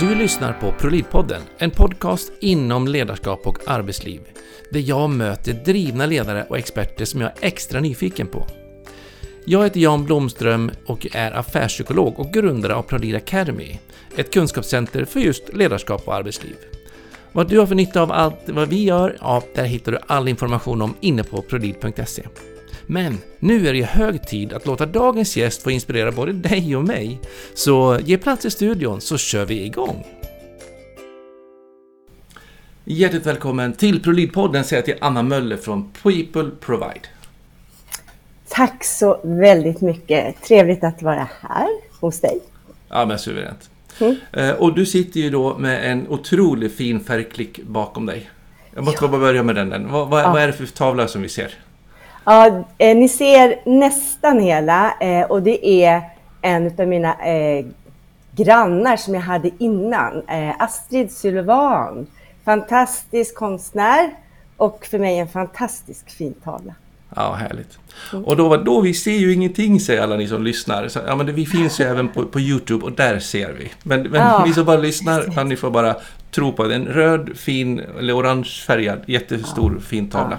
Du lyssnar på ProLiv-podden, en podcast inom ledarskap och arbetsliv. Där jag möter drivna ledare och experter som jag är extra nyfiken på. Jag heter Jan Blomström och är affärspsykolog och grundare av ProLead Academy, ett kunskapscenter för just ledarskap och arbetsliv. Vad du har för nytta av allt vad vi gör, ja, där hittar du all information om inne på prolid.se. Men nu är det hög tid att låta dagens gäst få inspirera både dig och mig. Så ge plats i studion så kör vi igång! Hjärtligt välkommen till ProLid-podden säger jag till Anna Möller från People Provide. Tack så väldigt mycket. Trevligt att vara här hos dig. Ja, men suveränt. Mm. Eh, och du sitter ju då med en otroligt fin färgklick bakom dig. Jag måste ja. bara börja med den. Vad, vad, ja. vad, är det för tavla som vi ser? Ja, eh, ni ser nästan hela eh, och det är en av mina eh, grannar som jag hade innan. Eh, Astrid Sylvan. Fantastisk konstnär och för mig en fantastisk fin tavla. Ja, härligt. Mm. Och då, då, vi ser ju ingenting säger alla ni som lyssnar. Så, ja, men det, vi finns ju även på, på Youtube och där ser vi. Men, men ja. ni som bara lyssnar, kan ni får bara tro på det. En röd, fin, eller orange färgad, jättestor ja. fin tavla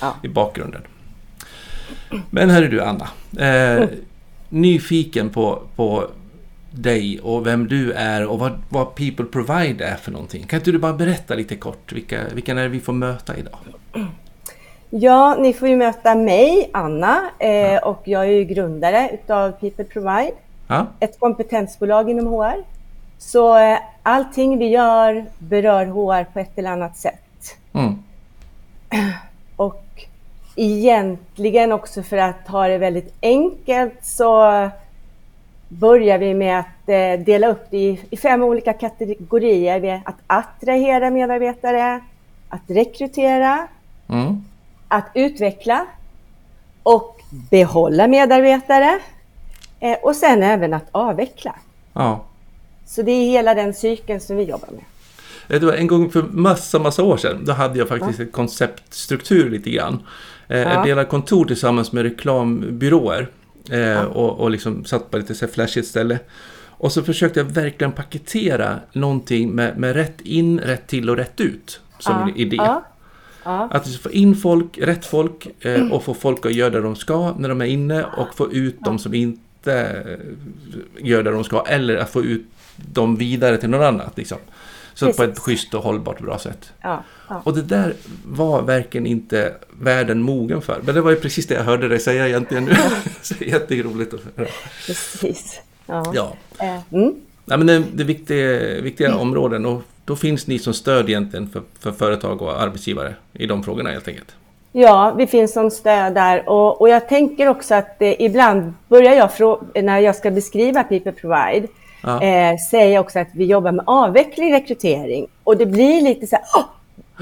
ja. i bakgrunden. Men är du Anna. Eh. Nyfiken på, på dig och vem du är och vad, vad People Provide är för någonting. Kan inte du bara berätta lite kort vilka, vilka är det vi får möta idag? Ja, ni får ju möta mig, Anna, eh, ja. och jag är ju grundare utav People Provide, ja. ett kompetensbolag inom HR. Så eh, allting vi gör berör HR på ett eller annat sätt. Mm. Egentligen också för att ha det väldigt enkelt så börjar vi med att eh, dela upp det i, fem olika kategorier. Att attrahera medarbetare, att rekrytera, mm att utveckla och behålla medarbetare eh, och sen även att avveckla. Ja. Så det är hela den cykeln som vi jobbar med. Det var en gång för massa, massa år sedan. Då hade jag faktiskt ja. ett konceptstruktur lite grann. Eh, ja. Delade kontor tillsammans med reklambyråer. Eh, ja. Och, och liksom satt på lite så flashigt ställe. Och så försökte jag verkligen paketera någonting med, med rätt in, rätt till och rätt ut som ja. idé. Ja. Ja. Att få in folk, rätt folk eh, och få folk att göra det de ska när de är inne och få ut de som inte gör det de ska eller att få ut dem vidare till något annat. Liksom. Så Precis. på ett schysst och hållbart bra sätt. Ja, ja. Och det där var verkligen inte världen mogen för. Men det var ju precis det jag hörde dig säga egentligen nu. så jätteroligt att höra. Precis. Ja. ja. Eh, mm. Ja, men det, det är viktiga, viktiga mm. områden. Och då finns ni som stöd egentligen för, för företag och arbetsgivare i de frågorna helt enkelt. Ja, vi finns som stöd där och, och jag tänker också att eh, ibland börjar jag, när jag ska beskriva People Provide, ja. eh, säga också att vi jobbar med avveckling rekrytering och det blir lite så här, oh,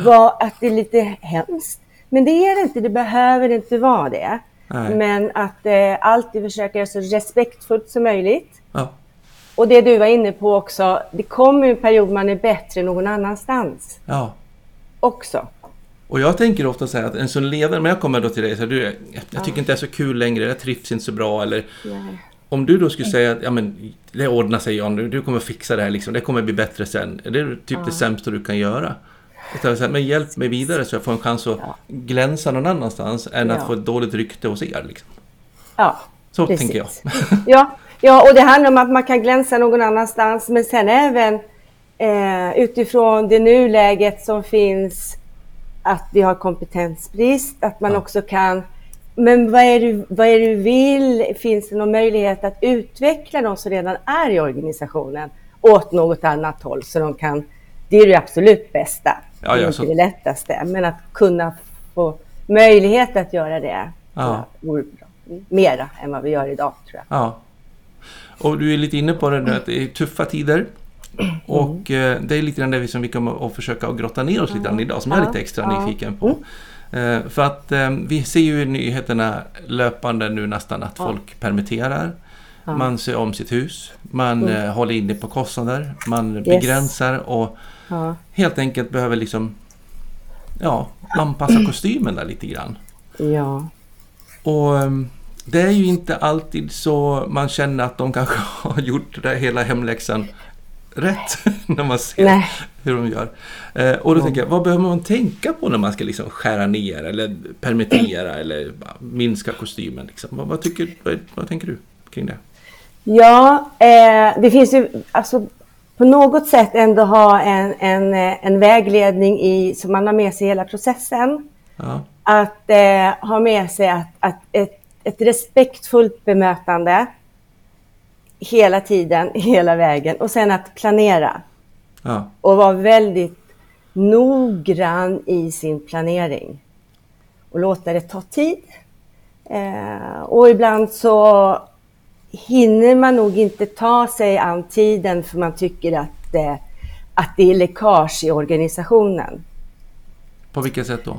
vad, att det är lite hemskt. Men det är det inte, det behöver inte vara det. Nej. Men att eh, alltid försöka göra så respektfullt som möjligt. Ja. Och det du var inne på också, det kommer en period man är bättre någon annanstans. Ja. Också. Och jag tänker ofta så här att en som ledare, när jag kommer då till dig och säger du, jag, jag tycker ja. inte det är så kul längre, jag trivs inte så bra eller Nej. Om du då skulle säga att ja, men, det ordnar sig Jan, du kommer fixa det här, liksom, det kommer bli bättre sen. Är det typ ja. det sämsta du kan göra? Men hjälp mig vidare så jag får en chans att ja. glänsa någon annanstans än att få ett dåligt rykte hos er. Liksom. Ja, Så precis. tänker jag. Ja, Ja, och det handlar om att man kan glänsa någon annanstans, men sen även eh, utifrån det nuläget som finns, att vi har kompetensbrist, att man ja. också kan men vad är, du, vad är du vill? Finns det någon möjlighet att utveckla de som redan är i organisationen åt något annat håll så de kan, det är det absolut bästa, ja, ja, det är inte så... det lättaste, men att kunna få möjlighet att göra det ja. vore bra. Mera än vad vi gör idag tror jag. Ja. Och du är lite inne på det nu att det är tuffa tider. Och mm. det är lite grann det som vi kommer att försöka att grotta ner oss lite grann idag som jag är lite extra nyfiken på. Eh, för att eh, vi ser ju i nyheterna löpande nu nästan att folk permitterar. Man ser om sitt hus, man mm. håller inne på kostnader, man yes. begränsar och ja. helt enkelt behöver liksom ja, anpassa kostymen där lite grann. Ja. Och det är ju inte alltid så man känner att de kanske har gjort det hela hemläxan rätt när man ser Nej. hur de gör. Eh, och då mm. tänker jag, vad behöver man tänka på när man ska liksom skära ner eller permittera eller minska kostymen? Liksom? Vad, vad, tycker, vad, vad tänker du kring det? Ja, eh, det finns ju alltså på något sätt ändå ha en, en, en vägledning i, som man har med sig i hela processen. Ja. Att eh, ha med sig att, att ett, ett respektfullt bemötande hela tiden, hela vägen och sen att planera. Ja. Och vara väldigt noggrann i sin planering. Och låta det ta tid. Eh, och ibland så hinner man nog inte ta sig an tiden för man tycker att, eh, att det är läckage i organisationen. På vilket sätt då?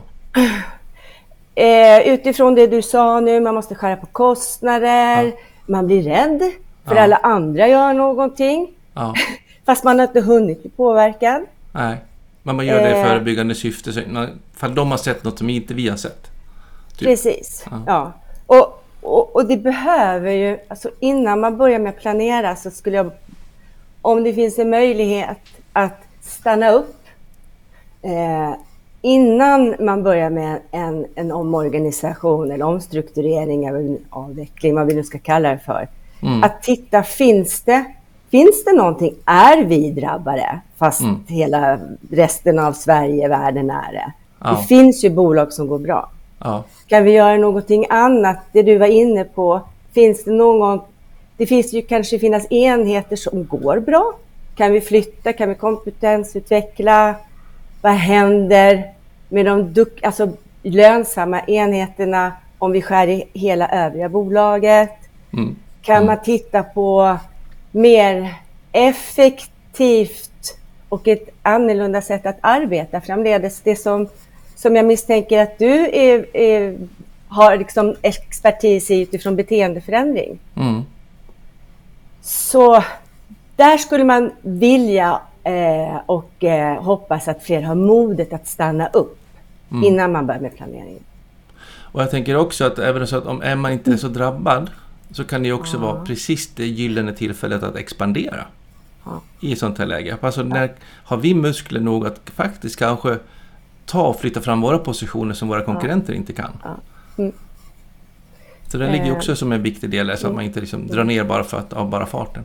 Eh, utifrån det du sa nu, man måste skära på kostnader, ja. man blir rädd för ja. alla andra gör någonting. Ja. Fast man har inte hunnit bli påverkad. Nej, men man gör det i eh. förebyggande syfte, för de har sett något som inte vi har sett. Typ. Precis, ja. Och, och, och, det behöver ju, alltså innan man börjar med att planera så skulle jag, om det finns en möjlighet att stanna upp eh, innan man börjar med en, en omorganisation eller omstrukturering eller avveckling, vad vi nu ska kalla det för. Mm. Att titta, finns det, finns det någonting? Är vi drabbade? Fast mm. hela resten av Sverige, världen är det. Ja. Det finns ju bolag som går bra. Ja. Kan vi göra någonting annat? Det du var inne på. Finns det någon... Det finns ju kanske finnas enheter som går bra. Kan vi flytta? Kan vi kompetensutveckla? Vad händer med de duk alltså, lönsamma enheterna om vi skär i hela övriga bolaget? Mm. Kan mm. man titta på mer effektivt och ett annorlunda sätt att arbeta framledes? Det som som jag misstänker att du är, är, har liksom expertis i utifrån beteendeförändring. Mm. Så där skulle man vilja eh, och eh, hoppas att fler har modet att stanna upp mm. innan man börjar med planeringen. Och jag tänker också att även så att om man inte är så drabbad så kan det också ja. vara precis det gyllene tillfället att expandera ja. i sånt här läge. Alltså när har vi muskler nog att faktiskt kanske ta och flytta fram våra positioner som våra konkurrenter inte kan. Mm. Så det ligger också som en viktig del, så att man inte liksom drar ner bara för att, av bara farten.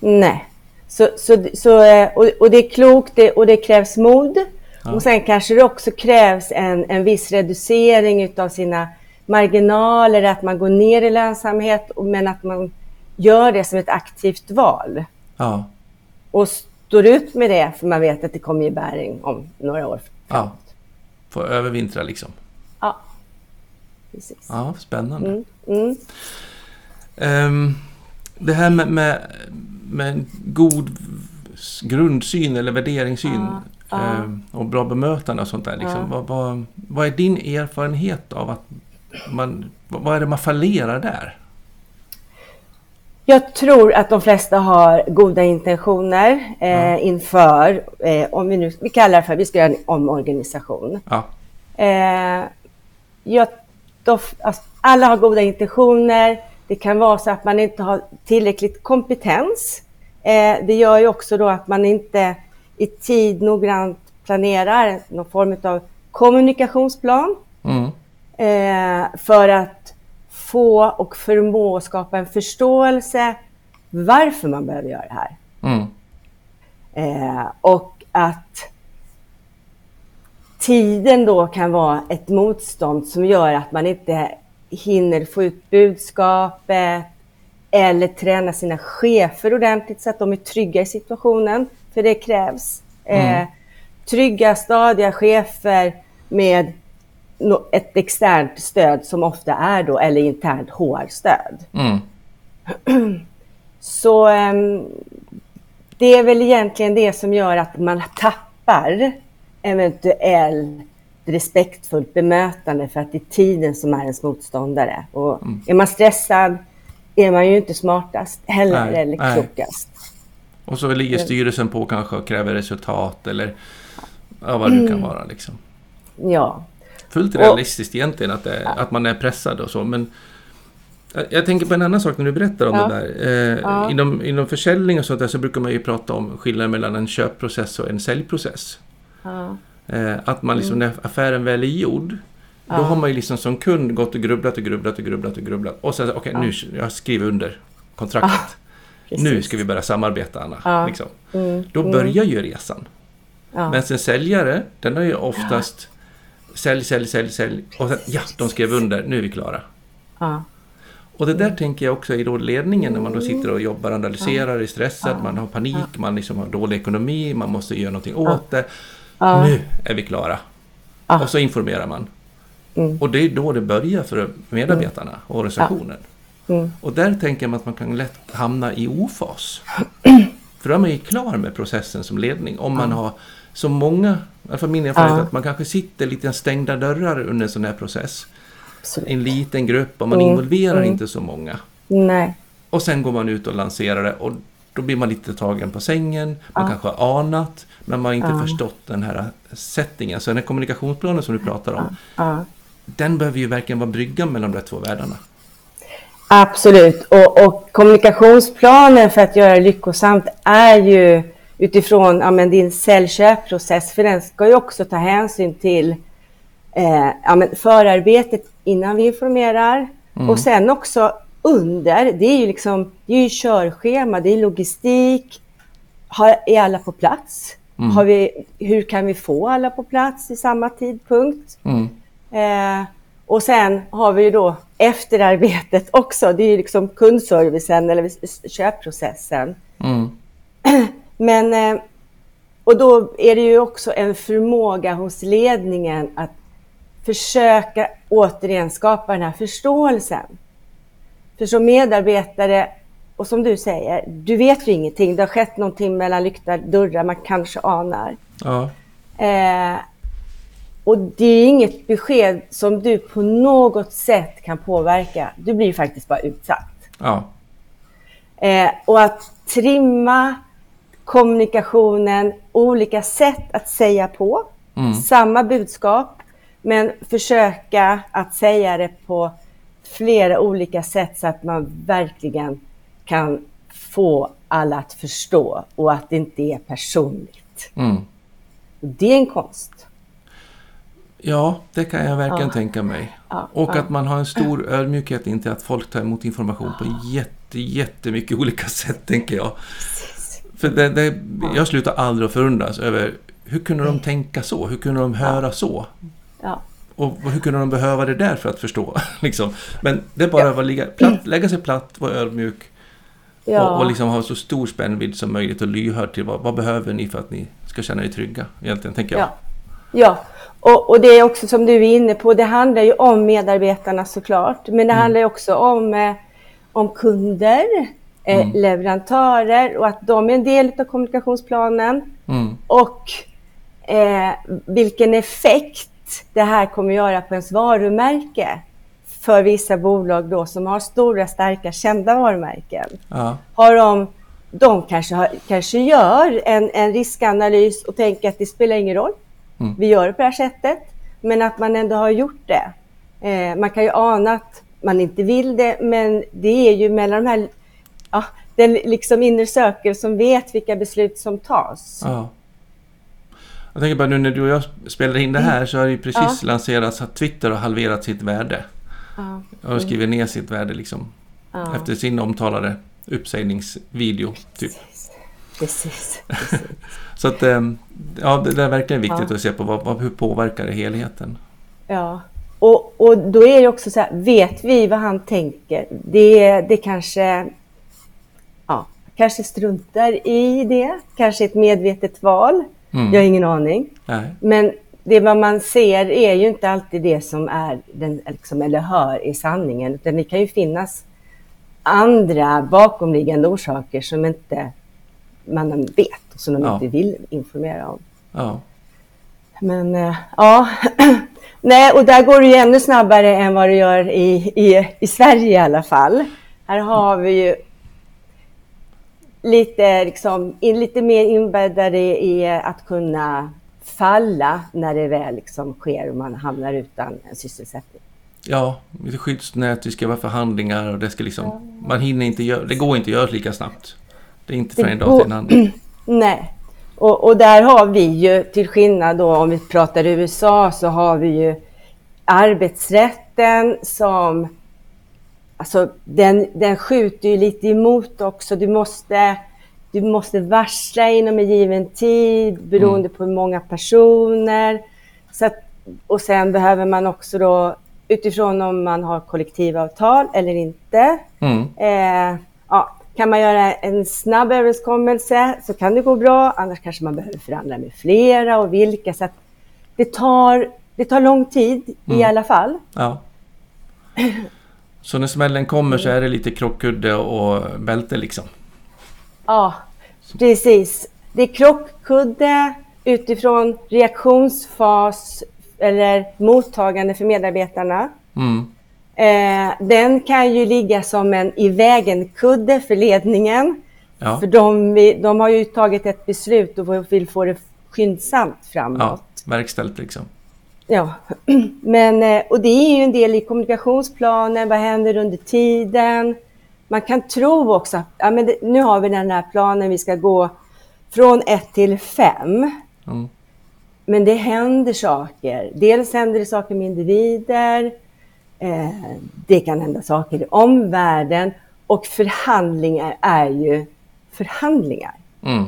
Nej, så, så, så, eh, och, och det är klokt och det krävs mod. Ja. Och sen kanske det också krävs en, en viss reducering av sina marginaler, att man går ner i lönsamhet, men att man gör det som ett aktivt val. Ja. Och står ut med det, för man vet att det kommer ge bäring om några år. Ja. Få övervintra liksom. Ja, precis. Ja, spännande. Mm. Mm. Um, det här med, med, med god grundsyn eller värderingssyn ja, um, och bra bemötande och sånt där. Liksom. Vad, vad, vad, är din erfarenhet av att man... Vad är det man fallerar där? Jag tror att de flesta har goda intentioner eh, ja. inför, eh, om vi nu vi kallar det för, vi ska göra en omorganisation. Ja. Eh, jag, då, alltså, alla har goda intentioner. Det kan vara så att man inte har tillräckligt kompetens. Eh, det gör ju också då att man inte i tid noggrant planerar någon form av kommunikationsplan. Mm. Eh, för att få och förmå att skapa en förståelse varför man behöver göra det här. Mm. Eh, och att tiden då kan vara ett motstånd som gör att man inte hinner få ut budskapet eller träna sina chefer ordentligt så att de är trygga i situationen. För det krävs. Mm. Eh, trygga, stadiga chefer med ett externt stöd som ofta är då, eller internt HR-stöd. Mm. Så um, det är väl egentligen det som gör att man tappar eventuellt respektfullt bemötande för att det är tiden som är ens motståndare. Och mm. Är man stressad är man ju inte smartast heller nej, eller nej. klokast. Och så ligger styrelsen på kanske och kräver resultat eller ja, vad det mm. kan vara. Liksom. Ja, fullt realistiskt och, egentligen att, det, att man är pressad och så. Men Jag tänker på en annan sak när du berättar om ja. det där. Eh, ja. inom, inom försäljning och sånt där så brukar man ju prata om skillnaden mellan en köpprocess och en säljprocess. Ja. Eh, att man liksom, mm. när affären väl är gjord, då har man ju liksom som kund gått och grubblat och grubblat och grubblat och grubblat. Och sen, okej, okay, nu jag skriver under kontraktet. nu ska vi börja samarbeta, Anna. Liksom. Mm. Då mm. börjar ju resan. Ja. Men en säljare, den har ju oftast sälj, sälj, sälj, sälj. Och sen, ja, de skrev under, nu är vi klara. Ja. Och det där tänker jag också i då ledningen när man då sitter och jobbar, analyserar, är stressad, man har panik, man liksom har dålig ekonomi, man måste göra någonting åt det. Nu är vi klara. Och så informerar man. Mm. Och det är då det börjar för medarbetarna och organisationen. Mm. Och där tänker man att man kan lätt hamna i ofas. För då är man ju klar med processen som ledning. Om man har så många, fall min erfarenhet, att man kanske sitter lite stängda dörrar under en sån här process. Absolut. En liten grupp och man mm. involverar mm. inte så många. Nej. Och sen går man ut och lanserar det och då blir man lite tagen på sängen. Man ja. kanske har anat men man har inte ja. förstått den här settingen. Så den här kommunikationsplanen som du pratar om. Ja. Den behöver ju verkligen vara bryggan mellan de två världarna. Absolut. Och, och, kommunikationsplanen för att göra det lyckosamt är ju utifrån ja, men din säljköpprocess. För den ska ju också ta hänsyn till eh, ja, men förarbetet innan vi informerar. Mm. Och sen också under, det är ju liksom, det är ju körschema, det är logistik. Har, är alla på plats? Mm. Har vi, hur kan vi få alla på plats i samma tidpunkt? Mm. Eh, och sen har vi ju då efterarbetet också. Det är ju liksom kundservicen eller köpprocessen. Mm. Men, eh, och då är det ju också en förmåga hos ledningen att försöka återigen skapa den här förståelsen. För som medarbetare, och som du säger, du vet ju ingenting. Det har skett någonting mellan lyckta dörrar, man kanske anar. Ja. Eh, och det är inget besked som du på något sätt kan påverka. Du blir faktiskt bara utsatt. Ja. Eh, och att trimma kommunikationen, olika sätt att säga på, mm. samma budskap, men försöka att säga det på flera olika sätt så att man verkligen kan få alla att förstå och att det inte är personligt. Mm. Det är en konst. Ja, det kan jag verkligen ja. tänka mig. Ja, och ja. att man har en stor ödmjukhet inför att folk tar emot information på jätte, jättemycket olika sätt, tänker jag. För det, det, jag slutar aldrig att förundras över hur kunde de tänka så? Hur kunde de höra så? Och hur kunde de behöva det där för att förstå? liksom. Men det är bara att ligga platt, lägga sig platt, vara ödmjuk och, och liksom ha så stor spännvidd som möjligt och lyhörd till vad, vad behöver ni för att ni ska känna er trygga? Egentligen, tänker jag. Ja, och, och, det är också som du är inne på, det handlar ju om medarbetarna såklart, men det mm. handlar också om, eh, om kunder, mm. leverantörer och att de är en del av kommunikationsplanen. Mm. Och eh, vilken effekt det här kommer göra på ens varumärke för vissa bolag då som har stora, starka, kända varumärken. Ja. Har de, de kanske, har, kanske gör en, en riskanalys och tänker att det spelar ingen roll. Mm. Vi gör det på det här sättet, men att man ändå har gjort det. Eh, man kan ju ana att man inte vill det, men det är ju mellan de här, ja, den liksom inner circle som vet vilka beslut som tas. Ja. Jag tänker bara nu när du och jag spelar in det här så har det ju precis ja. lanserats att Twitter har halverat sitt värde. Ja. Och skrivit ner sitt värde liksom. Ja. Efter sin omtalade uppsägningsvideo. Typ. Precis. Precis. så att ehm, ja, det är verkligen viktigt ja. att se på vad, hur påverkar det helheten. Ja, och, och då är det också så här, vet vi vad han tänker? Det, det kanske, kanske struntar i det, kanske ett medvetet val. Mm. Jag har ingen aning. Nej. Men det vad man ser är ju inte alltid det som är den, liksom, eller hör i sanningen, utan det kan ju finnas andra bakomliggande orsaker som inte man vet och som de ja. inte vill informera om. Ja. Men äh, ja, nej, och där går det ju ännu snabbare än vad det gör i, i, i Sverige i alla fall. Här har vi ju lite, liksom, lite mer inbäddade i att kunna falla när det väl liksom sker och man hamnar utan en sysselsättning. Ja, lite skyddsnät, det ska vara förhandlingar och det ska liksom... Ja. Man hinner inte göra... Det går inte att göra lika snabbt. Det är inte från en dag till en annan. Nej. Och, och, där har vi ju, till skillnad då om vi pratar USA, så har vi ju arbetsrätten som... Alltså den, den skjuter ju lite emot också. Du måste, du måste varsla inom en given tid beroende mm. på hur många personer. Så att, och sen behöver man också då utifrån om man har kollektivavtal eller inte. Mm. Eh, ja, kan man göra en snabb överenskommelse så kan det gå bra, annars kanske man behöver förhandla med flera och vilka. Så det, tar, det tar lång tid mm. i alla fall. Ja. Så när smällen kommer så är det lite krockkudde och bälte liksom? Ja, precis. Det är krockkudde utifrån reaktionsfas eller mottagande för medarbetarna. Mm. Eh, den kan ju ligga som en i vägen-kudde för ledningen. Ja. För de, de, har ju tagit ett beslut och vill få det skyndsamt framåt. Ja, verkställt liksom. Ja, men eh, och det är ju en del i kommunikationsplanen. Vad händer under tiden? Man kan tro också att ja, men det, nu har vi den här planen, vi ska gå från ett till fem. Mm. Men det händer saker. Dels händer det saker med individer, eh, det kan hända saker i omvärlden och förhandlingar är ju förhandlingar. Mm.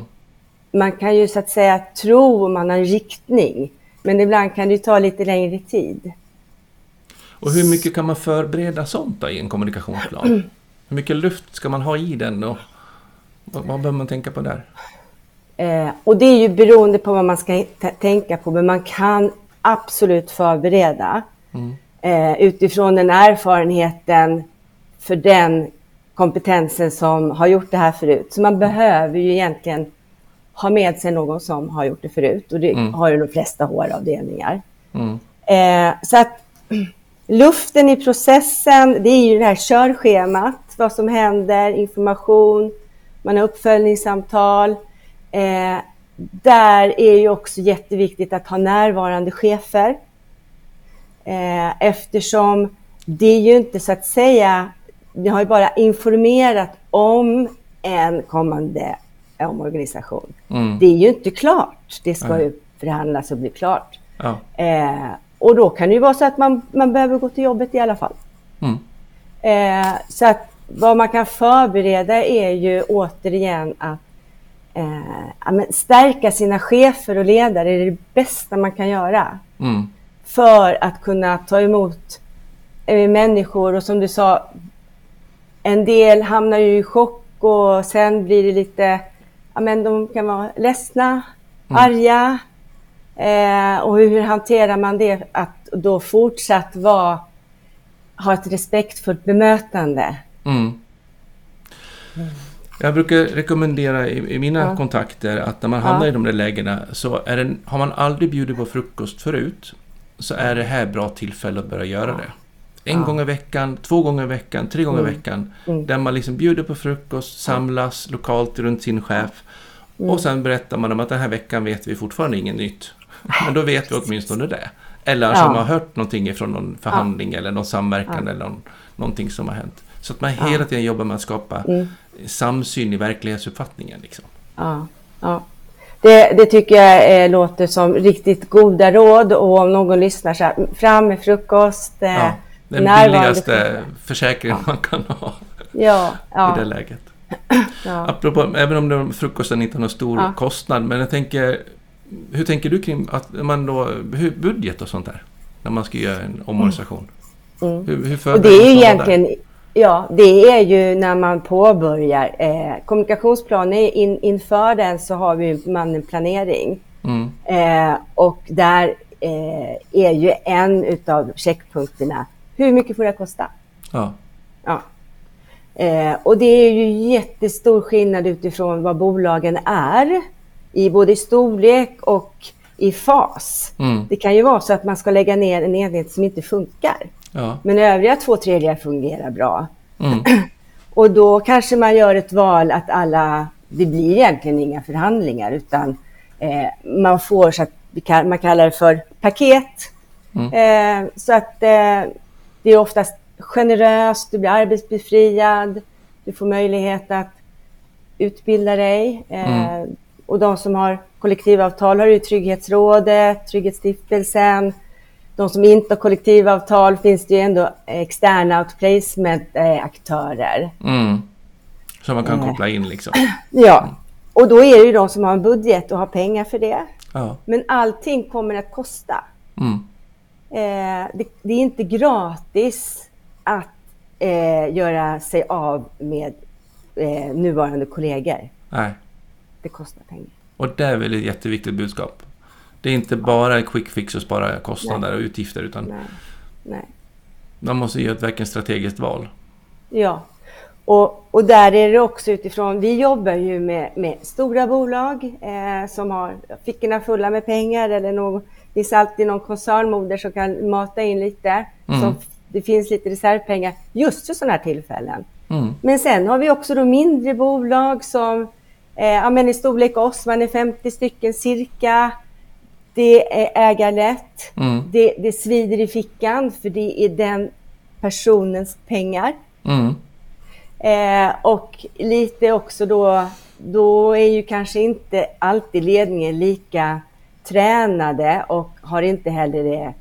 Man kan ju så att säga tro man har en riktning, men ibland kan det ta lite längre tid. Och hur mycket kan man förbereda sånt i en kommunikationsplan? Hur mycket luft ska man ha i den och vad, vad behöver man tänka på där? Eh, och det är ju beroende på vad man ska tänka på, men man kan absolut förbereda mm. eh, utifrån den erfarenheten för den kompetensen som har gjort det här förut. Så man behöver ju egentligen ha med sig någon som har gjort det förut och det mm. har ju de flesta HR-avdelningar. Mm. Eh, så att luften i processen, det är ju det här körschemat, vad som händer, information, man har uppföljningssamtal, Eh, där är ju också jätteviktigt att ha närvarande chefer. Eh, eftersom det är ju inte så att säga, ni har ju bara informerat om en kommande omorganisation. Mm. Det är ju inte klart. Det ska ju förhandlas och bli klart. Ja. Eh, och då kan det ju vara så att man, man behöver gå till jobbet i alla fall. Mm. Eh, så att vad man kan förbereda är ju återigen att eh, stärka sina chefer och ledare är det bästa man kan göra. Mm. För att kunna ta emot eh, människor och som du sa, en del hamnar ju i chock och sen blir det lite, ja men de kan vara ledsna, mm. arga. Eh, och hur hanterar man det? Att då fortsatt vara, ha ett respektfullt bemötande. Mm. Jag brukar rekommendera i, i mina ja. kontakter att när man hamnar ja. i de där lägena så är det, har man aldrig bjudit på frukost förut så är det här bra tillfälle att börja göra det. En ja. gång i veckan, två gånger i veckan, tre gånger mm. i veckan. Mm. Där man liksom bjuder på frukost, samlas lokalt runt sin chef. Mm. Och sen berättar man om att den här veckan vet vi fortfarande inget nytt. Men då vet vi åtminstone det. Eller ja. som har hört någonting från någon förhandling eller någon samverkan eller någon, någonting som har hänt. Så att man hela tiden jobbar med att skapa mm. samsyn i verklighetsuppfattningen. Liksom. Ja, ja. Det, det, tycker jag eh, låter som riktigt goda råd och om någon lyssnar så här, fram med frukost. Eh, ja, den billigaste försäkringen ja. man kan ha ja, ja. i det läget. Ja. Apropå, även om frukosten inte har någon stor kostnad, men jag tänker, hur tänker du kring att man då, hur, budget och sånt där? När man ska göra en omorganisation. Mm. Mm. Hur, hur och det är ju egentligen där? Ja, det är ju när man påbörjar. Eh, kommunikationsplanen, in, inför den så har vi man en planering. Mm. Eh, och där eh, är ju en utav checkpunkterna, hur mycket får det kosta? Ja. ja. Eh, och det är ju jättestor skillnad utifrån vad bolagen är, i både storlek och i fas. Mm. Det kan ju vara så att man ska lägga ner en enhet som inte funkar. Ja. Men övriga två tredjedelar fungerar bra. Mm. och då kanske man gör ett val att alla, det blir egentligen inga förhandlingar utan eh, man får så att man kallar det för paket. Mm. Eh, så att eh, det är oftast generöst, du blir arbetsbefriad, du får möjlighet att utbilda dig. Eh, mm. Och de som har kollektivavtal har ju Trygghetsrådet, Trygghetsstiftelsen. De som inte har kollektivavtal finns det ju ändå externa outplacement-aktörer. Mm. Som man kan eh. koppla in liksom. Ja, och då är det ju de som har en budget och har pengar för det. Ja. Men allting kommer att kosta. Mm. Eh, det, det, är inte gratis att eh, göra sig av med eh, nuvarande kollegor. Nej. Det kostar pengar. Och det är väl ett jätteviktigt budskap. Det är inte bara en quick fix och spara kostnader Nej. och utgifter utan Nej. Nej. man måste göra ett verkligen strategiskt val. Ja, och, och, där är det också utifrån, vi jobbar ju med, med stora bolag eh, som har fickorna fulla med pengar eller någon, det finns alltid någon koncernmoder som kan mata in lite. Mm. Så det finns lite reservpengar just för sådana här tillfällen. Mm. Men sen har vi också då mindre bolag som eh, ja, men i storlek oss, man är 50 stycken cirka. Det är ägarlätt. Mm. Det, det svider i fickan för det är den personens pengar. Mm. Eh, och lite också då, då är ju kanske inte alltid ledningen lika tränade och har inte heller det,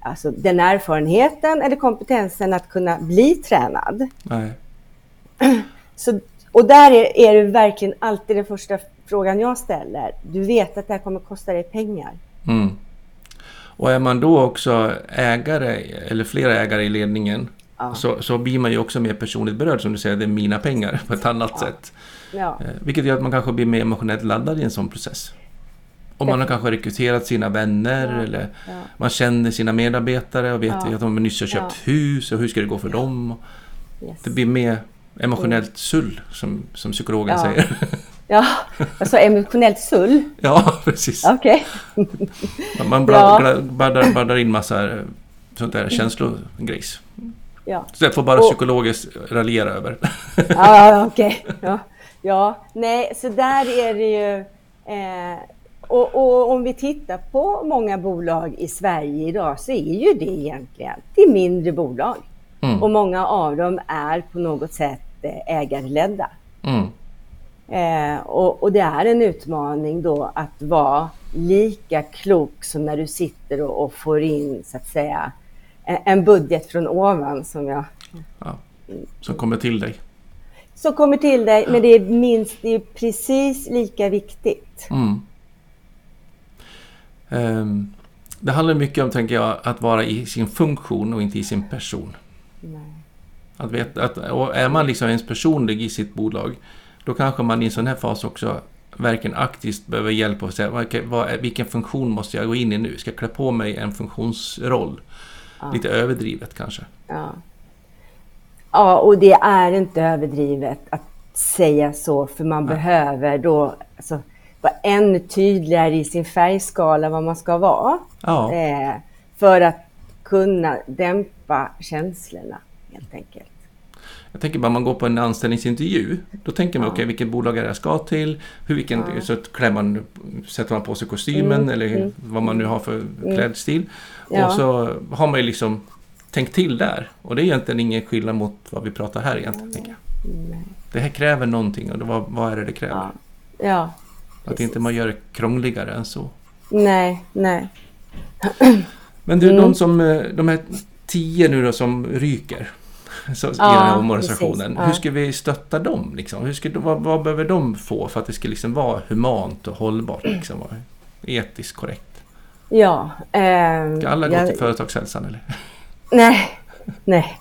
alltså den erfarenheten eller kompetensen att kunna bli tränad. Nej. Så, och där är, är det verkligen alltid den första frågan jag ställer. Du vet att det här kommer kosta dig pengar. Mm. Och är man då också ägare eller flera ägare i ledningen ja. så, så blir man ju också mer personligt berörd som du säger, det är mina pengar på ett annat ja. sätt. Ja. Eh, vilket gör att man kanske blir mer emotionellt laddad i en sån process. Och man har kanske rekryterat sina vänner ja, eller ja. man känner sina medarbetare och vet ja. att de nyss har köpt hus och hur ska det gå för dem. Yes. Det blir mer emotionellt sull som, som psykologen säger. Ja, alltså emotionellt sull? Ja, precis. Okej. Okay. man baddar, baddar in massa sånt där känslogrejs. Ja. Så det får bara och, psykologiskt raljera över. Ja, okej. Okay. Ja. ja, nej, så där är det ju... Eh, och, och, om vi tittar på många bolag i Sverige idag så är ju det egentligen det är mindre bolag. Mm. Och många av dem är på något sätt eh, ägarledda. Mm. Eh, och, och, det är en utmaning då att vara lika klok som när du sitter och, och får in så att säga en budget från ovan som jag... Ja, som kommer till dig. Som kommer till dig, men det är minst, det är precis lika viktigt. Mm. Um, det handlar mycket om, tänker jag, att vara i sin funktion och inte i sin person. Nej. Att veta, att, och är man liksom ens personlig i sitt bolag, då kanske man i en sån här fas också verkligen aktivt behöver hjälp och säga okay, vad, vilken funktion måste jag gå in i nu? Ska jag klä på mig en funktionsroll? Ja. Lite överdrivet kanske. Ja. ja, och det är inte överdrivet att säga så, för man ja. behöver då alltså, vara ännu tydligare i sin färgskala vad man ska vara. Ja. Eh, för att kunna dämpa känslorna, helt enkelt. Jag tänker bara om man går på en anställningsintervju. Då tänker man, ja. okej, okay, vilket bolag är det jag ska till? Hur, vilken, ja. så klär man, sätter man på sig kostymen mm. eller mm. vad man nu har för mm. klädstil. Ja. Och så har man ju liksom tänkt till där. Och det är egentligen ingen skillnad mot vad vi pratar här egentligen. Jag. Det här kräver någonting och vad, vad är det det kräver? Ja. ja att inte man gör det krångligare än så. Nej, nej. Men du, mm. de, som, eh, de här tio nu då som ryker så, ja, i den här omorganisationen. Ja. Hur ska vi stötta dem? Liksom? Hur ska, vad, vad, behöver de få för att det ska liksom vara humant och hållbart? Liksom, och etiskt korrekt? Ja. Eh, ska alla gå jag, till företagshälsan eller? Nej, nej.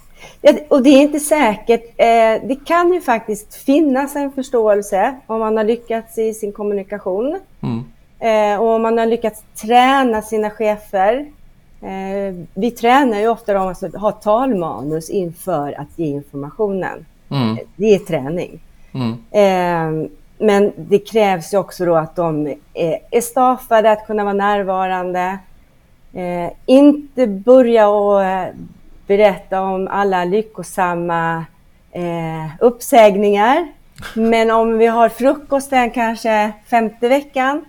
Och det är inte säkert. Eh, det kan ju faktiskt finnas en förståelse om man har lyckats i sin kommunikation. Mm. Eh, och om man har lyckats träna sina chefer Eh, vi tränar ju ofta dem att ha talmanus inför att ge informationen. Mm. Det är träning. Mm. Men det krävs ju också då att de är, staffade att kunna vara närvarande. Inte börja och berätta om alla lyckosamma eh, uppsägningar. Men om vi har frukosten kanske femte veckan.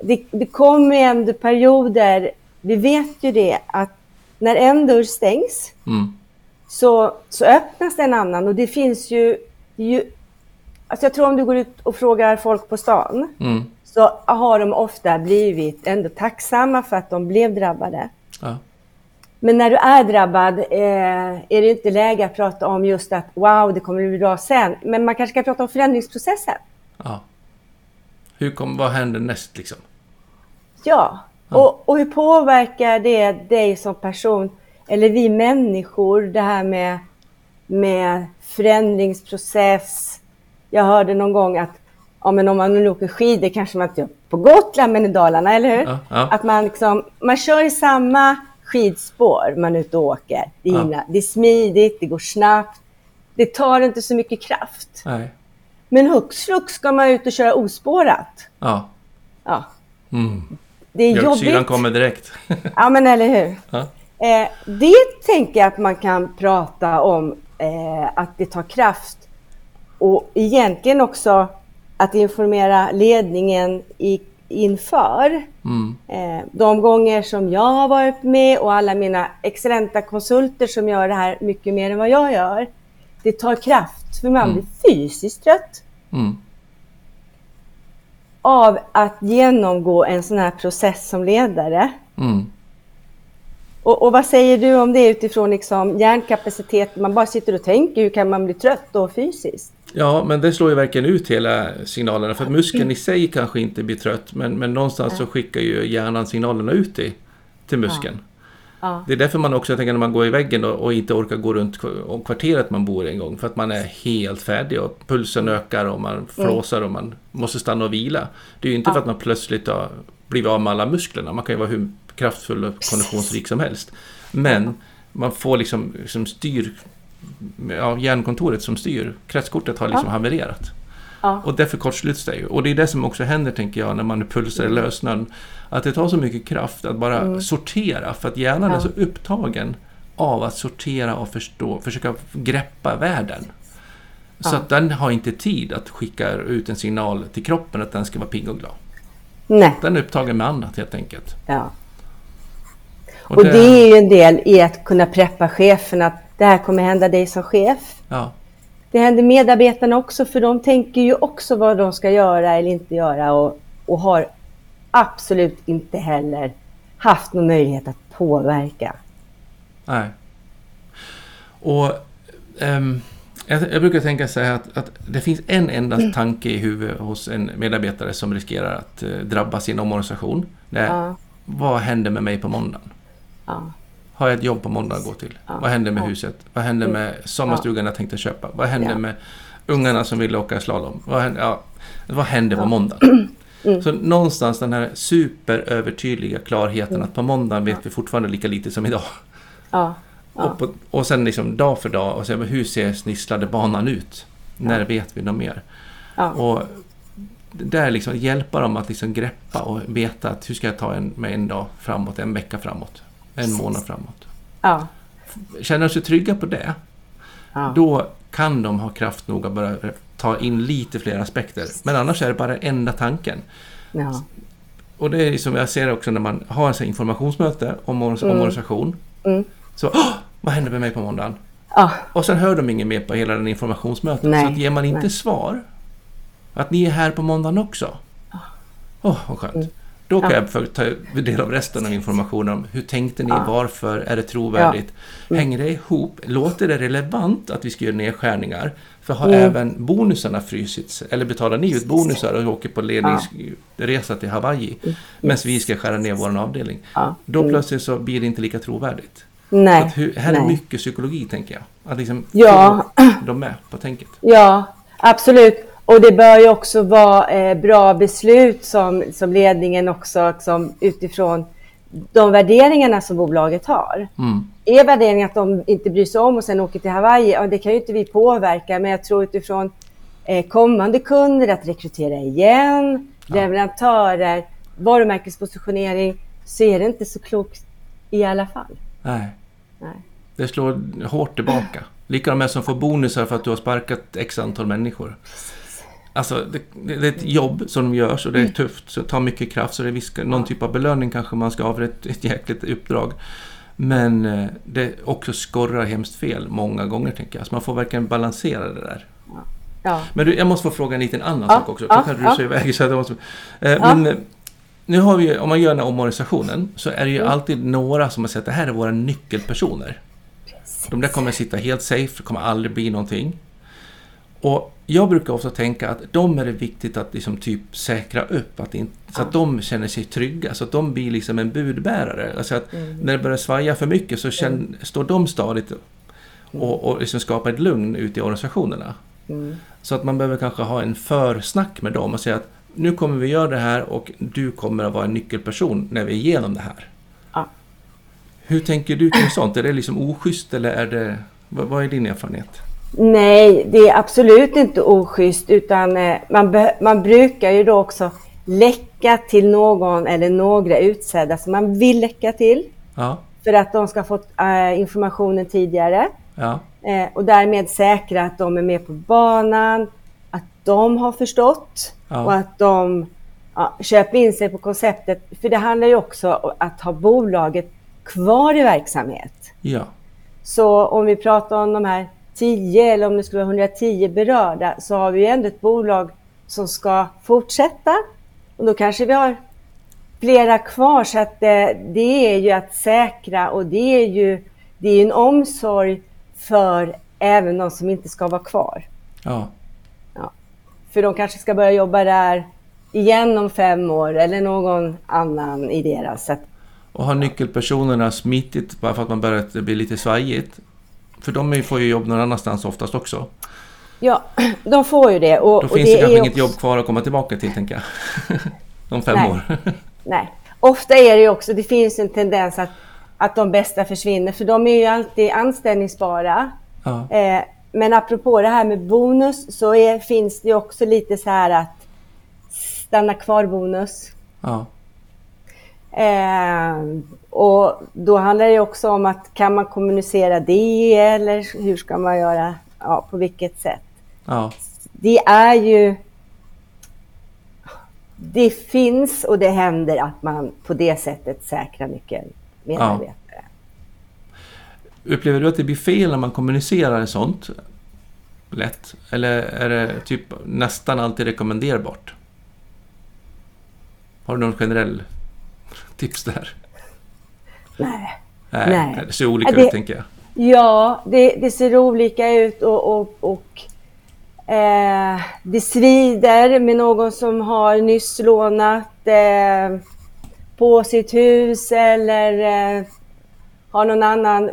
Det, det kommer ändå perioder vi vet ju det att när en dörr stängs mm. så, så öppnas en annan och det finns ju, ju Alltså jag tror om du går ut och frågar folk på stan mm. så har de ofta blivit ändå tacksamma för att de blev drabbade. Ja. Men när du är drabbad eh, är det inte läge att prata om just att wow, det kommer bli bra sen. Men man kanske ska prata om förändringsprocessen. Ja. Hur kom, vad händer näst liksom? Ja, ja. Och, och hur påverkar det dig som person, eller vi människor, det här med, med förändringsprocess. Jag hörde någon gång att ja, men om man nu åker skidor kanske man inte på Gotland men i Dalarna, eller hur? Ja, ja. Att man, liksom, man kör i samma skidspår man är ute och åker. Det är, ja. det är smidigt, det går snabbt. Det tar inte så mycket kraft. Nej. Men hux flux ska man ut och köra ospårat. Ja. Ja. Mm. Det är Mjölksyran jobbigt. kommer direkt. ja, men eller hur. Ja. Eh, det tänker jag att man kan prata om, eh, att det tar kraft. Och egentligen också att informera ledningen i inför. Mm. Eh, de gånger som jag har varit med och alla mina excellenta konsulter som gör det här mycket mer än vad jag gör. Det tar kraft, för man mm. blir fysiskt trött. Mm. Av att genomgå en sån här process som ledare. Mm. Och, och, vad säger du om det utifrån liksom hjärnkapacitet? Man bara sitter och tänker, hur kan man bli trött då fysiskt? Ja, men det slår ju verkligen ut hela signalerna. För muskeln i sig kanske inte blir trött, men, men någonstans så skickar ju hjärnan signalerna ut till, till muskeln. Ja. Det är därför man också tänker när man går i väggen och, och inte orkar gå runt kvarteret man bor en gång. För att man är helt färdig och pulsen ökar och man mm. flåsar och man måste stanna och vila. Det är ju inte ja. för att man plötsligt har blivit av med alla musklerna. Man kan ju vara hur kraftfull och konditionsrik som helst. Men man får liksom, liksom styr ja, hjärnkontoret som styr, kretskortet har liksom ja. havererat. Ja. Och därför kortsluts det ju. Och det är det som också händer, tänker jag, när man pulsar i mm. lösnön. Att det tar så mycket kraft att bara mm. sortera, för att hjärnan ja. är så upptagen av att sortera och förstå, försöka greppa världen. Så att den har inte tid att skicka ut en signal till kroppen att den ska vara pigg och glad. Nej. Den är upptagen med annat helt enkelt. Ja. Och, och det... det... är ju en del i att kunna preppa chefen att det här kommer hända dig som chef. Ja. Det händer medarbetarna också, för de tänker ju också vad de ska göra eller inte göra och, och har absolut inte heller haft någon möjlighet att påverka. Nej. Och um, jag, jag, brukar tänka så här att, att, det finns en enda mm. tanke i huvudet hos en medarbetare som riskerar att uh, drabbas i en omorganisation. Det är, ja. Vad händer med mig på måndagen? Ja. Har jag ett jobb på måndag att gå till? Ja. Vad händer med huset? Vad händer mm. med sommarstugan jag tänkte köpa? Vad händer med ungarna som vill åka slalom? Vad händer, ja, vad händer på måndag? Mm. Så någonstans den här superövertydliga klarheten mm. att på måndag vet vi fortfarande lika lite som idag. Ja. Ja. Och, på, och sen liksom dag för dag och se hur ser snisslade banan ut? När vet vi något mer? Och där liksom hjälpa dem att liksom greppa och veta att hur ska jag ta en, med en dag framåt, en vecka framåt en månad framåt. Ja. Känner de sig trygga på det, ja. då kan de ha kraft nog att börja ta in lite fler aspekter. Men annars är det bara enda tanken. Ja. Och det är som jag ser också när man har en informationsmöte om mm. organisation. Mm. Så, vad händer med mig på måndagen? Ja. Och sen hör de inget mer på hela den informationsmötet. Nej. Så att ger man inte Nej. svar, att ni är här på måndagen också. Åh, oh, vad skönt. Mm. Då kan ja. jag ta del av resten av informationen om hur tänkte ni, ja. varför, är det trovärdigt? Ja. Mm. Hänger det ihop? Låter det relevant att vi ska göra nedskärningar? För har mm. även bonusarna frysits? Eller betalar ni ut bonusar och åker på ledningsresa till Hawaii mm. medan vi ska skära ner vår avdelning? Då mm. plötsligt så blir det inte lika trovärdigt. Nej. Så hur, här Nej. är mycket psykologi tänker jag. Att liksom ja. få dem med på tänket. Ja, absolut. Och det bör ju också vara eh, bra beslut som, som ledningen också som utifrån de värderingarna som bolaget har. Mm. Är värderingen att de inte bryr sig om och sen åker till Hawaii, ja, det kan ju inte vi påverka, men jag tror utifrån eh, kommande kunder, att rekrytera igen, ja. leverantörer, varumärkespositionering, så är det inte så klokt i alla fall. Nej. Nej. Det slår hårt tillbaka. Lika de som får bonusar för att du har sparkat x antal människor. Alltså, det, det, är ett jobb som de gör, så det är mm. tufft, så det tar mycket kraft, så det är viss, någon typ av belöning kanske man ska ha för ett, ett jäkligt uppdrag. Men eh, det också skorrar hemskt fel många gånger tänker jag. Så man får verkligen balansera det där. Ja. Men du, jag måste få fråga en liten annan ja. sak också. Ja. Kanske ja. iväg, så jag måste, eh. Men eh, nu har vi, om man gör den här omorganisationen så är det ju mm. alltid några som har sett att det här är våra nyckelpersoner. Precis. De där kommer sitta helt safe, det kommer aldrig bli någonting. Och jag brukar också tänka att de är det viktigt att liksom typ säkra upp, att inte, så att de känner sig trygga, så att de blir liksom en budbärare. Alltså att mm. när det börjar svaja för mycket så känner, mm. står de stadigt och, och liksom skapar ett lugn ute i organisationerna. Mm. Så att man behöver kanske ha en försnack med dem och säga att nu kommer vi göra det här och du kommer att vara en nyckelperson när vi är igenom det här. Ja. Hur tänker du kring sånt? Är det liksom oschysst eller är det, vad, vad är din erfarenhet? Nej, det är absolut inte oschysst utan eh, man, man brukar ju då också läcka till någon eller några utsedda som man vill läcka till. Ja. För att de ska få äh, informationen tidigare. Ja. Eh, och därmed säkra att de är med på banan, att de har förstått ja. och att de ja, köper in sig på konceptet. För det handlar ju också om att ha bolaget kvar i verksamhet. Ja. Så om vi pratar om de här 10 eller om det skulle vara 110 berörda så har vi ju ändå ett bolag som ska fortsätta. Och då kanske vi har flera kvar så att det, eh, det är ju att säkra och det är ju det är en omsorg för även de som inte ska vara kvar. Ja. ja. För de kanske ska börja jobba där igen om fem år eller någon annan i deras. Så och har nyckelpersonerna smittit bara för att man börjar bli lite svajigt? För de får ju jobb någon annanstans oftast också. Ja, de får ju det. Och, Då finns det, det kanske inget jobb kvar att komma tillbaka till, tänker jag. Om fem Nej. år. Nej. Ofta är det ju också, det finns en tendens att, att de bästa försvinner, för de är ju alltid anställningsbara. Ja. Eh, men apropå det här med bonus så är, finns det också lite så här att stanna kvar-bonus. Ja. Eh, och då handlar det också om att kan man kommunicera det eller hur ska man göra? Ja, på vilket sätt? Ja. Det är ju... Det finns och det händer att man på det sättet säkrar nyckelmedarbetare. Ja. Upplever du att det blir fel när man kommunicerar sånt lätt? Eller är det typ nästan alltid rekommenderbart? Har du någon generell tips där? Nej. Nej, Nej. det ser olika det, ut tänker jag. Ja, det, det ser olika ut och, och, och eh, det svider med någon som har nyss lånat eh, på sitt hus eller eh, har någon annan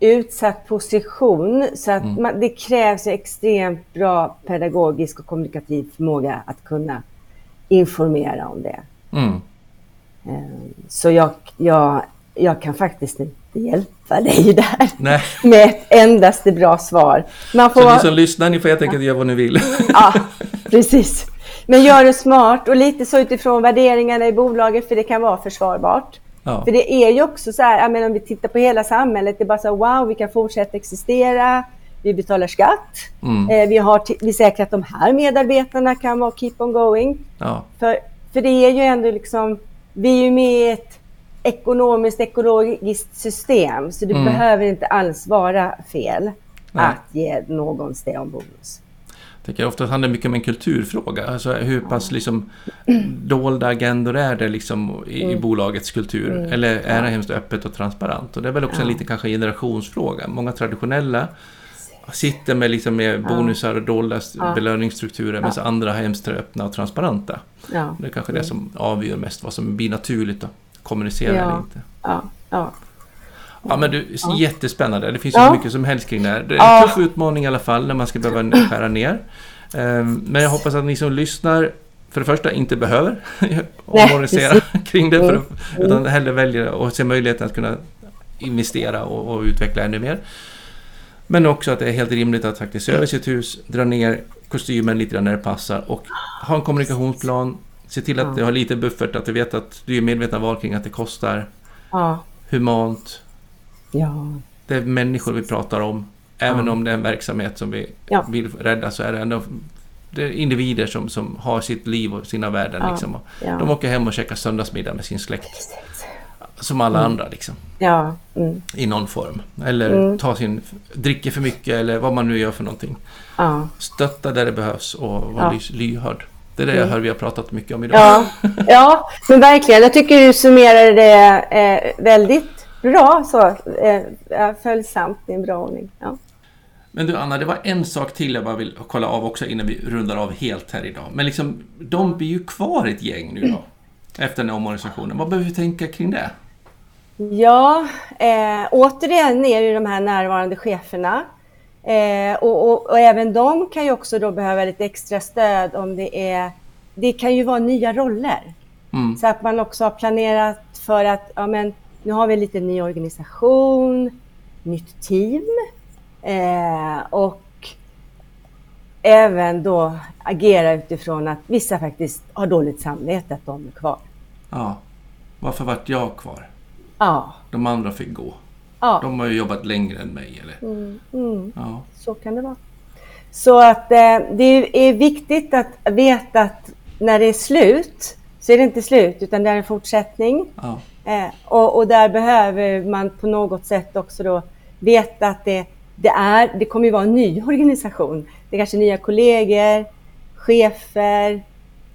utsatt position. Så att mm. man, det krävs extremt bra pedagogisk och kommunikativ förmåga att kunna informera om det. Mm. Eh, så jag, jag, jag kan faktiskt inte hjälpa dig där Nej. med ett endaste bra svar. Man får... Så ni som lyssnar, ni får helt enkelt göra vad ni vill. Ja, precis. Men gör det smart och lite så utifrån värderingarna i bolaget, för det kan vara försvarbart. Ja. För det är ju också så här, menar, om vi tittar på hela samhället, det är bara så här, wow, vi kan fortsätta existera, vi betalar skatt, mm. eh, vi har vi säkrar att de här medarbetarna kan vara keep on going. Ja. För, för det är ju ändå liksom vi är ju med i ett ekonomiskt, ekologiskt system, så det mm. behöver inte alls vara fel Nej. att ge någon stay on bonus. Jag tänker ofta handlar mycket om en kulturfråga. Alltså hur pass liksom, dolda agendor är det liksom i, mm. bolagets kultur? Mm. Eller är det hemskt öppet och transparent? Och det är väl också ja. en liten kanske generationsfråga. Många traditionella sitter med, liksom med bonusar och dolda ja. belöningsstrukturer medan andra har hemskt öppna och transparenta. Ja. Det är kanske det som avgör mest vad som blir naturligt att kommunicera ja. eller inte. Ja. Ja. Ja men du, ja. jättespännande. Det finns ju ja. mycket som helst kring det här. Det är en tuff utmaning i alla fall när man ska behöva skära ner. Ehm, men jag hoppas att ni som lyssnar för det första inte behöver omorganisera kring det. För, mm. utan hellre väljer och ser möjligheten att kunna investera och, och utveckla ännu mer. Men också att det är helt rimligt att faktiskt se över sitt hus, dra ner kostymen lite grann när det passar och ha en kommunikationsplan. Se till att ja. du har lite buffert, att du vet att du är medveten val kring att det kostar. Ja. Humant. Ja. Det är människor vi pratar om. Även ja. om det är en verksamhet som vi ja. vill rädda så är det ändå det är individer som, som har sitt liv och sina värden. Liksom. De åker hem och käkar söndagsmiddag med sin släkt. Som alla mm. andra liksom. Ja. Mm. I någon form. Eller mm. ta sin, dricker för mycket eller vad man nu gör för någonting. Ja. Stötta där det behövs och vara ja. lyhörd. Det är det jag mm. hör vi har pratat mycket om idag. Ja, ja men verkligen. Jag tycker du summerar det eh, väldigt bra. Så, eh, följsamt i en bra ordning. Ja. Men du Anna, det var en sak till jag bara vill kolla av också innan vi rundar av helt här idag. Men liksom, de blir ju kvar ett gäng nu då. Efter den här omorganisationen. Vad behöver vi tänka kring det? Ja, eh, återigen är det de här närvarande cheferna. Eh, och, och, och, även de kan ju också då behöva lite extra stöd om det är... Det kan ju vara nya roller. Mm. Så att man också har planerat för att ja, men, nu har vi lite ny organisation, nytt team eh, och även då agera utifrån att vissa faktiskt har dåligt samvete att de är kvar. Ja. Varför vart jag kvar? Ja. De andra fick gå. Ja. De har ju jobbat längre än mig. Eller? Mm, mm. Ja. Så kan det vara. Så att eh, det är viktigt att veta att när det är slut så är det inte slut utan det är en fortsättning. Ja. Eh, och, och, där behöver man på något sätt också då veta att det, det, är, det kommer ju vara en ny organisation. Det är kanske nya kollegor, chefer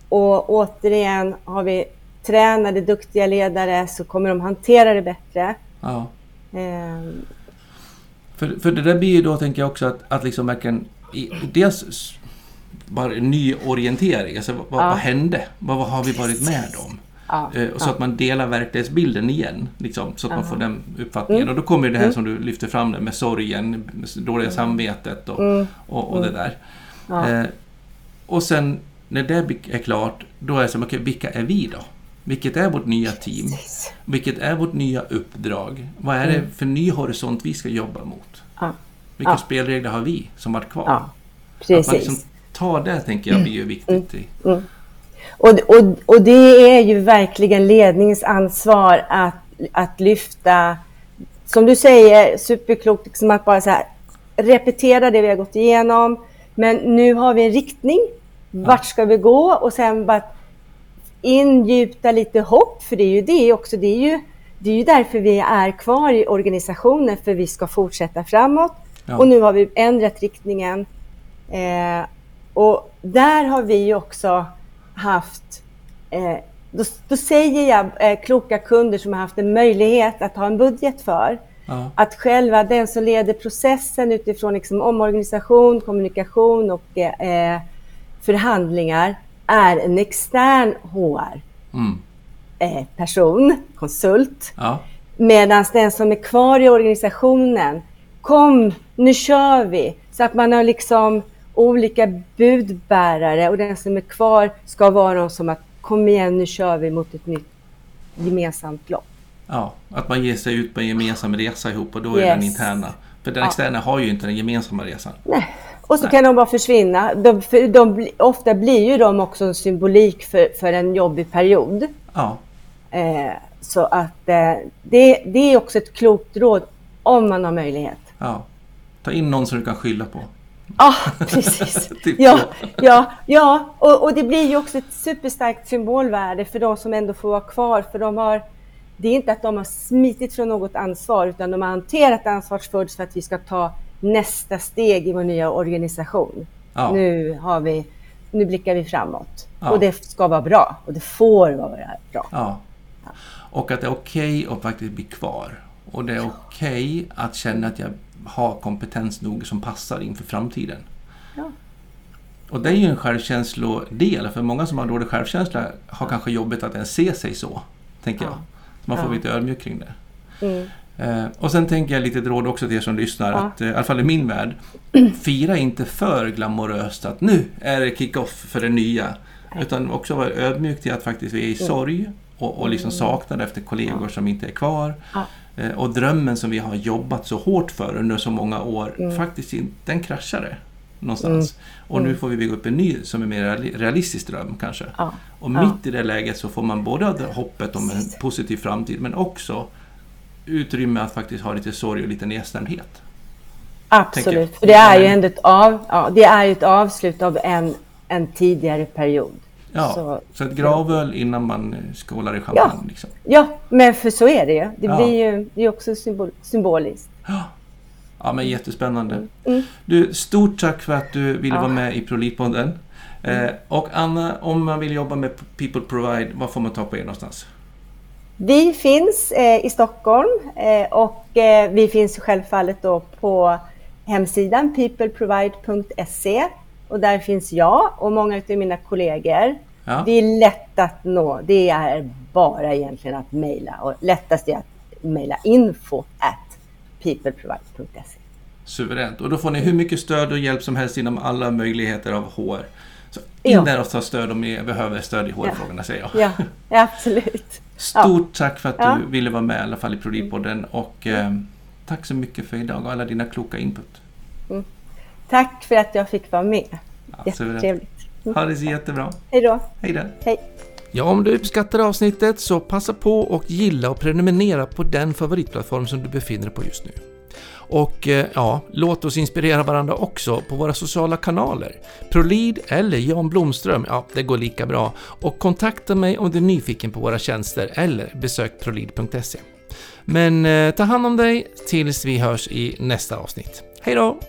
och återigen har vi tränade, duktiga ledare så kommer de hantera det bättre. Ja. Eh. För, för det där blir ju då, tänker jag också, att, att liksom verkligen dels bara ny orientering. Alltså, vad, ja. vad hände? Vad, vad har vi varit med om? Ja, eh, så ja. att man delar verklighetsbilden igen. Liksom, så att man får den uppfattningen. Mm. Och då kommer det här mm. som du lyfter fram med sorgen, med dåliga mm. samvetet och, mm. och, och, det där. Ja. Eh, och sen när det är klart, då är det som, okej, okay, vilka är vi då? Vilket är vårt nya team? Precis. Vilket är vårt nya uppdrag? Vad är det mm. för ny horisont vi ska jobba mot? Ja. Vilka spelregler har vi som varit kvar? Ja. Precis. Att man liksom tar det, tänker jag, blir ju viktigt. Mm. Och, och, och det är ju verkligen ledningens ansvar att, att lyfta, som du säger, superklokt, liksom att bara så här, repetera det vi har gått igenom. Men nu har vi en riktning. Vart ska vi gå? Och sen bara ingjuta lite hopp, för det är ju det också. Det är ju, det är ju därför vi är kvar i organisationen, för vi ska fortsätta framåt. Ja. Och nu har vi ändrat riktningen. Eh, och där har vi också haft, eh, då, då, säger jag eh, kloka kunder som har haft en möjlighet att ha en budget för, ja. att själva den som leder processen utifrån liksom, omorganisation, kommunikation och eh, förhandlingar är en extern HR-person, mm. Eh, konsult. Ja. Medan den som är kvar i organisationen, kom, nu kör vi. Så att man har liksom olika budbärare och den som är kvar ska vara någon som att kom igen, nu kör vi mot ett nytt gemensamt lopp. Ja, att man ger sig ut på en gemensam resa ihop och då är yes. den interna. För den externa ja. har ju inte den gemensamma resan. Nej, och så Nej. kan de bara försvinna. De, för de, ofta blir ju de också en symbolik för, för en jobbig period. Ja. Eh, så att eh, det, det är också ett klokt råd om man har möjlighet. Ja. Ta in någon som du kan skylla på. Ja, precis. typ ja, ja, ja. Och, och, det blir ju också ett superstarkt symbolvärde för de som ändå får vara kvar. För de har, det är inte att de har smitit från något ansvar utan de har hanterat ansvarsfullt för att vi ska ta nästa steg i vår nya organisation. Ja. Nu, har vi, nu blickar vi framåt. Ja. Och det ska vara bra. Och det får vara bra. Ja. Och att det är okej okay att faktiskt bli kvar. Och det är okej okay att känna att jag har kompetens nog som passar inför framtiden. Och det är ju en självkänslodel, för många som har dålig självkänsla har kanske jobbet att ens se sig så, tänker ja. jag. Man får ja. lite ödmjuk kring det. Mm. Eh, och sen tänker jag lite ett råd också till er som lyssnar, ja. att, eh, i alla fall i min värld, fira inte för glamoröst att nu är det kick-off för det nya. Utan också vara ödmjuk till att faktiskt vi är i sorg och, och liksom mm. saknar efter kollegor som inte är kvar. Eh, och drömmen som vi har jobbat så hårt för under så många år, mm. faktiskt den kraschade någonstans. Mm. Och nu mm. får vi bygga upp en ny som är mer realistisk dröm kanske. Ja. Och mitt ja. i det läget så får man både hoppet om en positiv framtid men också utrymme att faktiskt ha lite sorg och lite nedstämdhet. Absolut, för det är ju ändå ett, av, ja, det är ett avslut av en, en tidigare period. Ja, så, så ett gravöl innan man skålar i champagne. Ja, liksom. ja men för så är det ju. Det blir ju det är också symbol, symboliskt. Ja. Ja, men jättespännande. Mm. mm. Du, stort tack för att du ville ja. vara med i ProLid-podden. Mm. Eh, och Anna, om man vill jobba med People Provide, vad får man ta på er någonstans? Vi finns eh, i Stockholm eh, och eh, vi finns självfallet då på hemsidan peopleprovide.se och där finns jag och många av mina kollegor. Ja. Det är lätt att nå. Det är bara egentligen att mejla och lättast är att mejla info at peopleprovide.se. Suveränt. Och då får ni hur mycket stöd och hjälp som helst inom alla möjligheter av HR. Så in ja. där och ta stöd om ni behöver stöd i HR-frågorna, ja. säger jag. Ja, ja absolut. Stort tack för att du ville vara med i alla fall i Prodipodden och eh, tack så mycket för idag och alla dina kloka input. Mm. Tack för att jag fick vara med. Jättetrevligt. Ha det så jättebra. Hej då. Hej då. Hej. Ja, om du uppskattar avsnittet så passa på och gilla och prenumerera på den favoritplattform som du befinner dig på just nu. Och eh, ja, låt oss inspirera varandra också på våra sociala kanaler. Prolid eller Jan Blomström, ja det går lika bra. Och kontakta mig om du är nyfiken på våra tjänster eller besök prolid.se. Men eh, ta hand om dig tills vi hörs i nästa avsnitt. Hej då!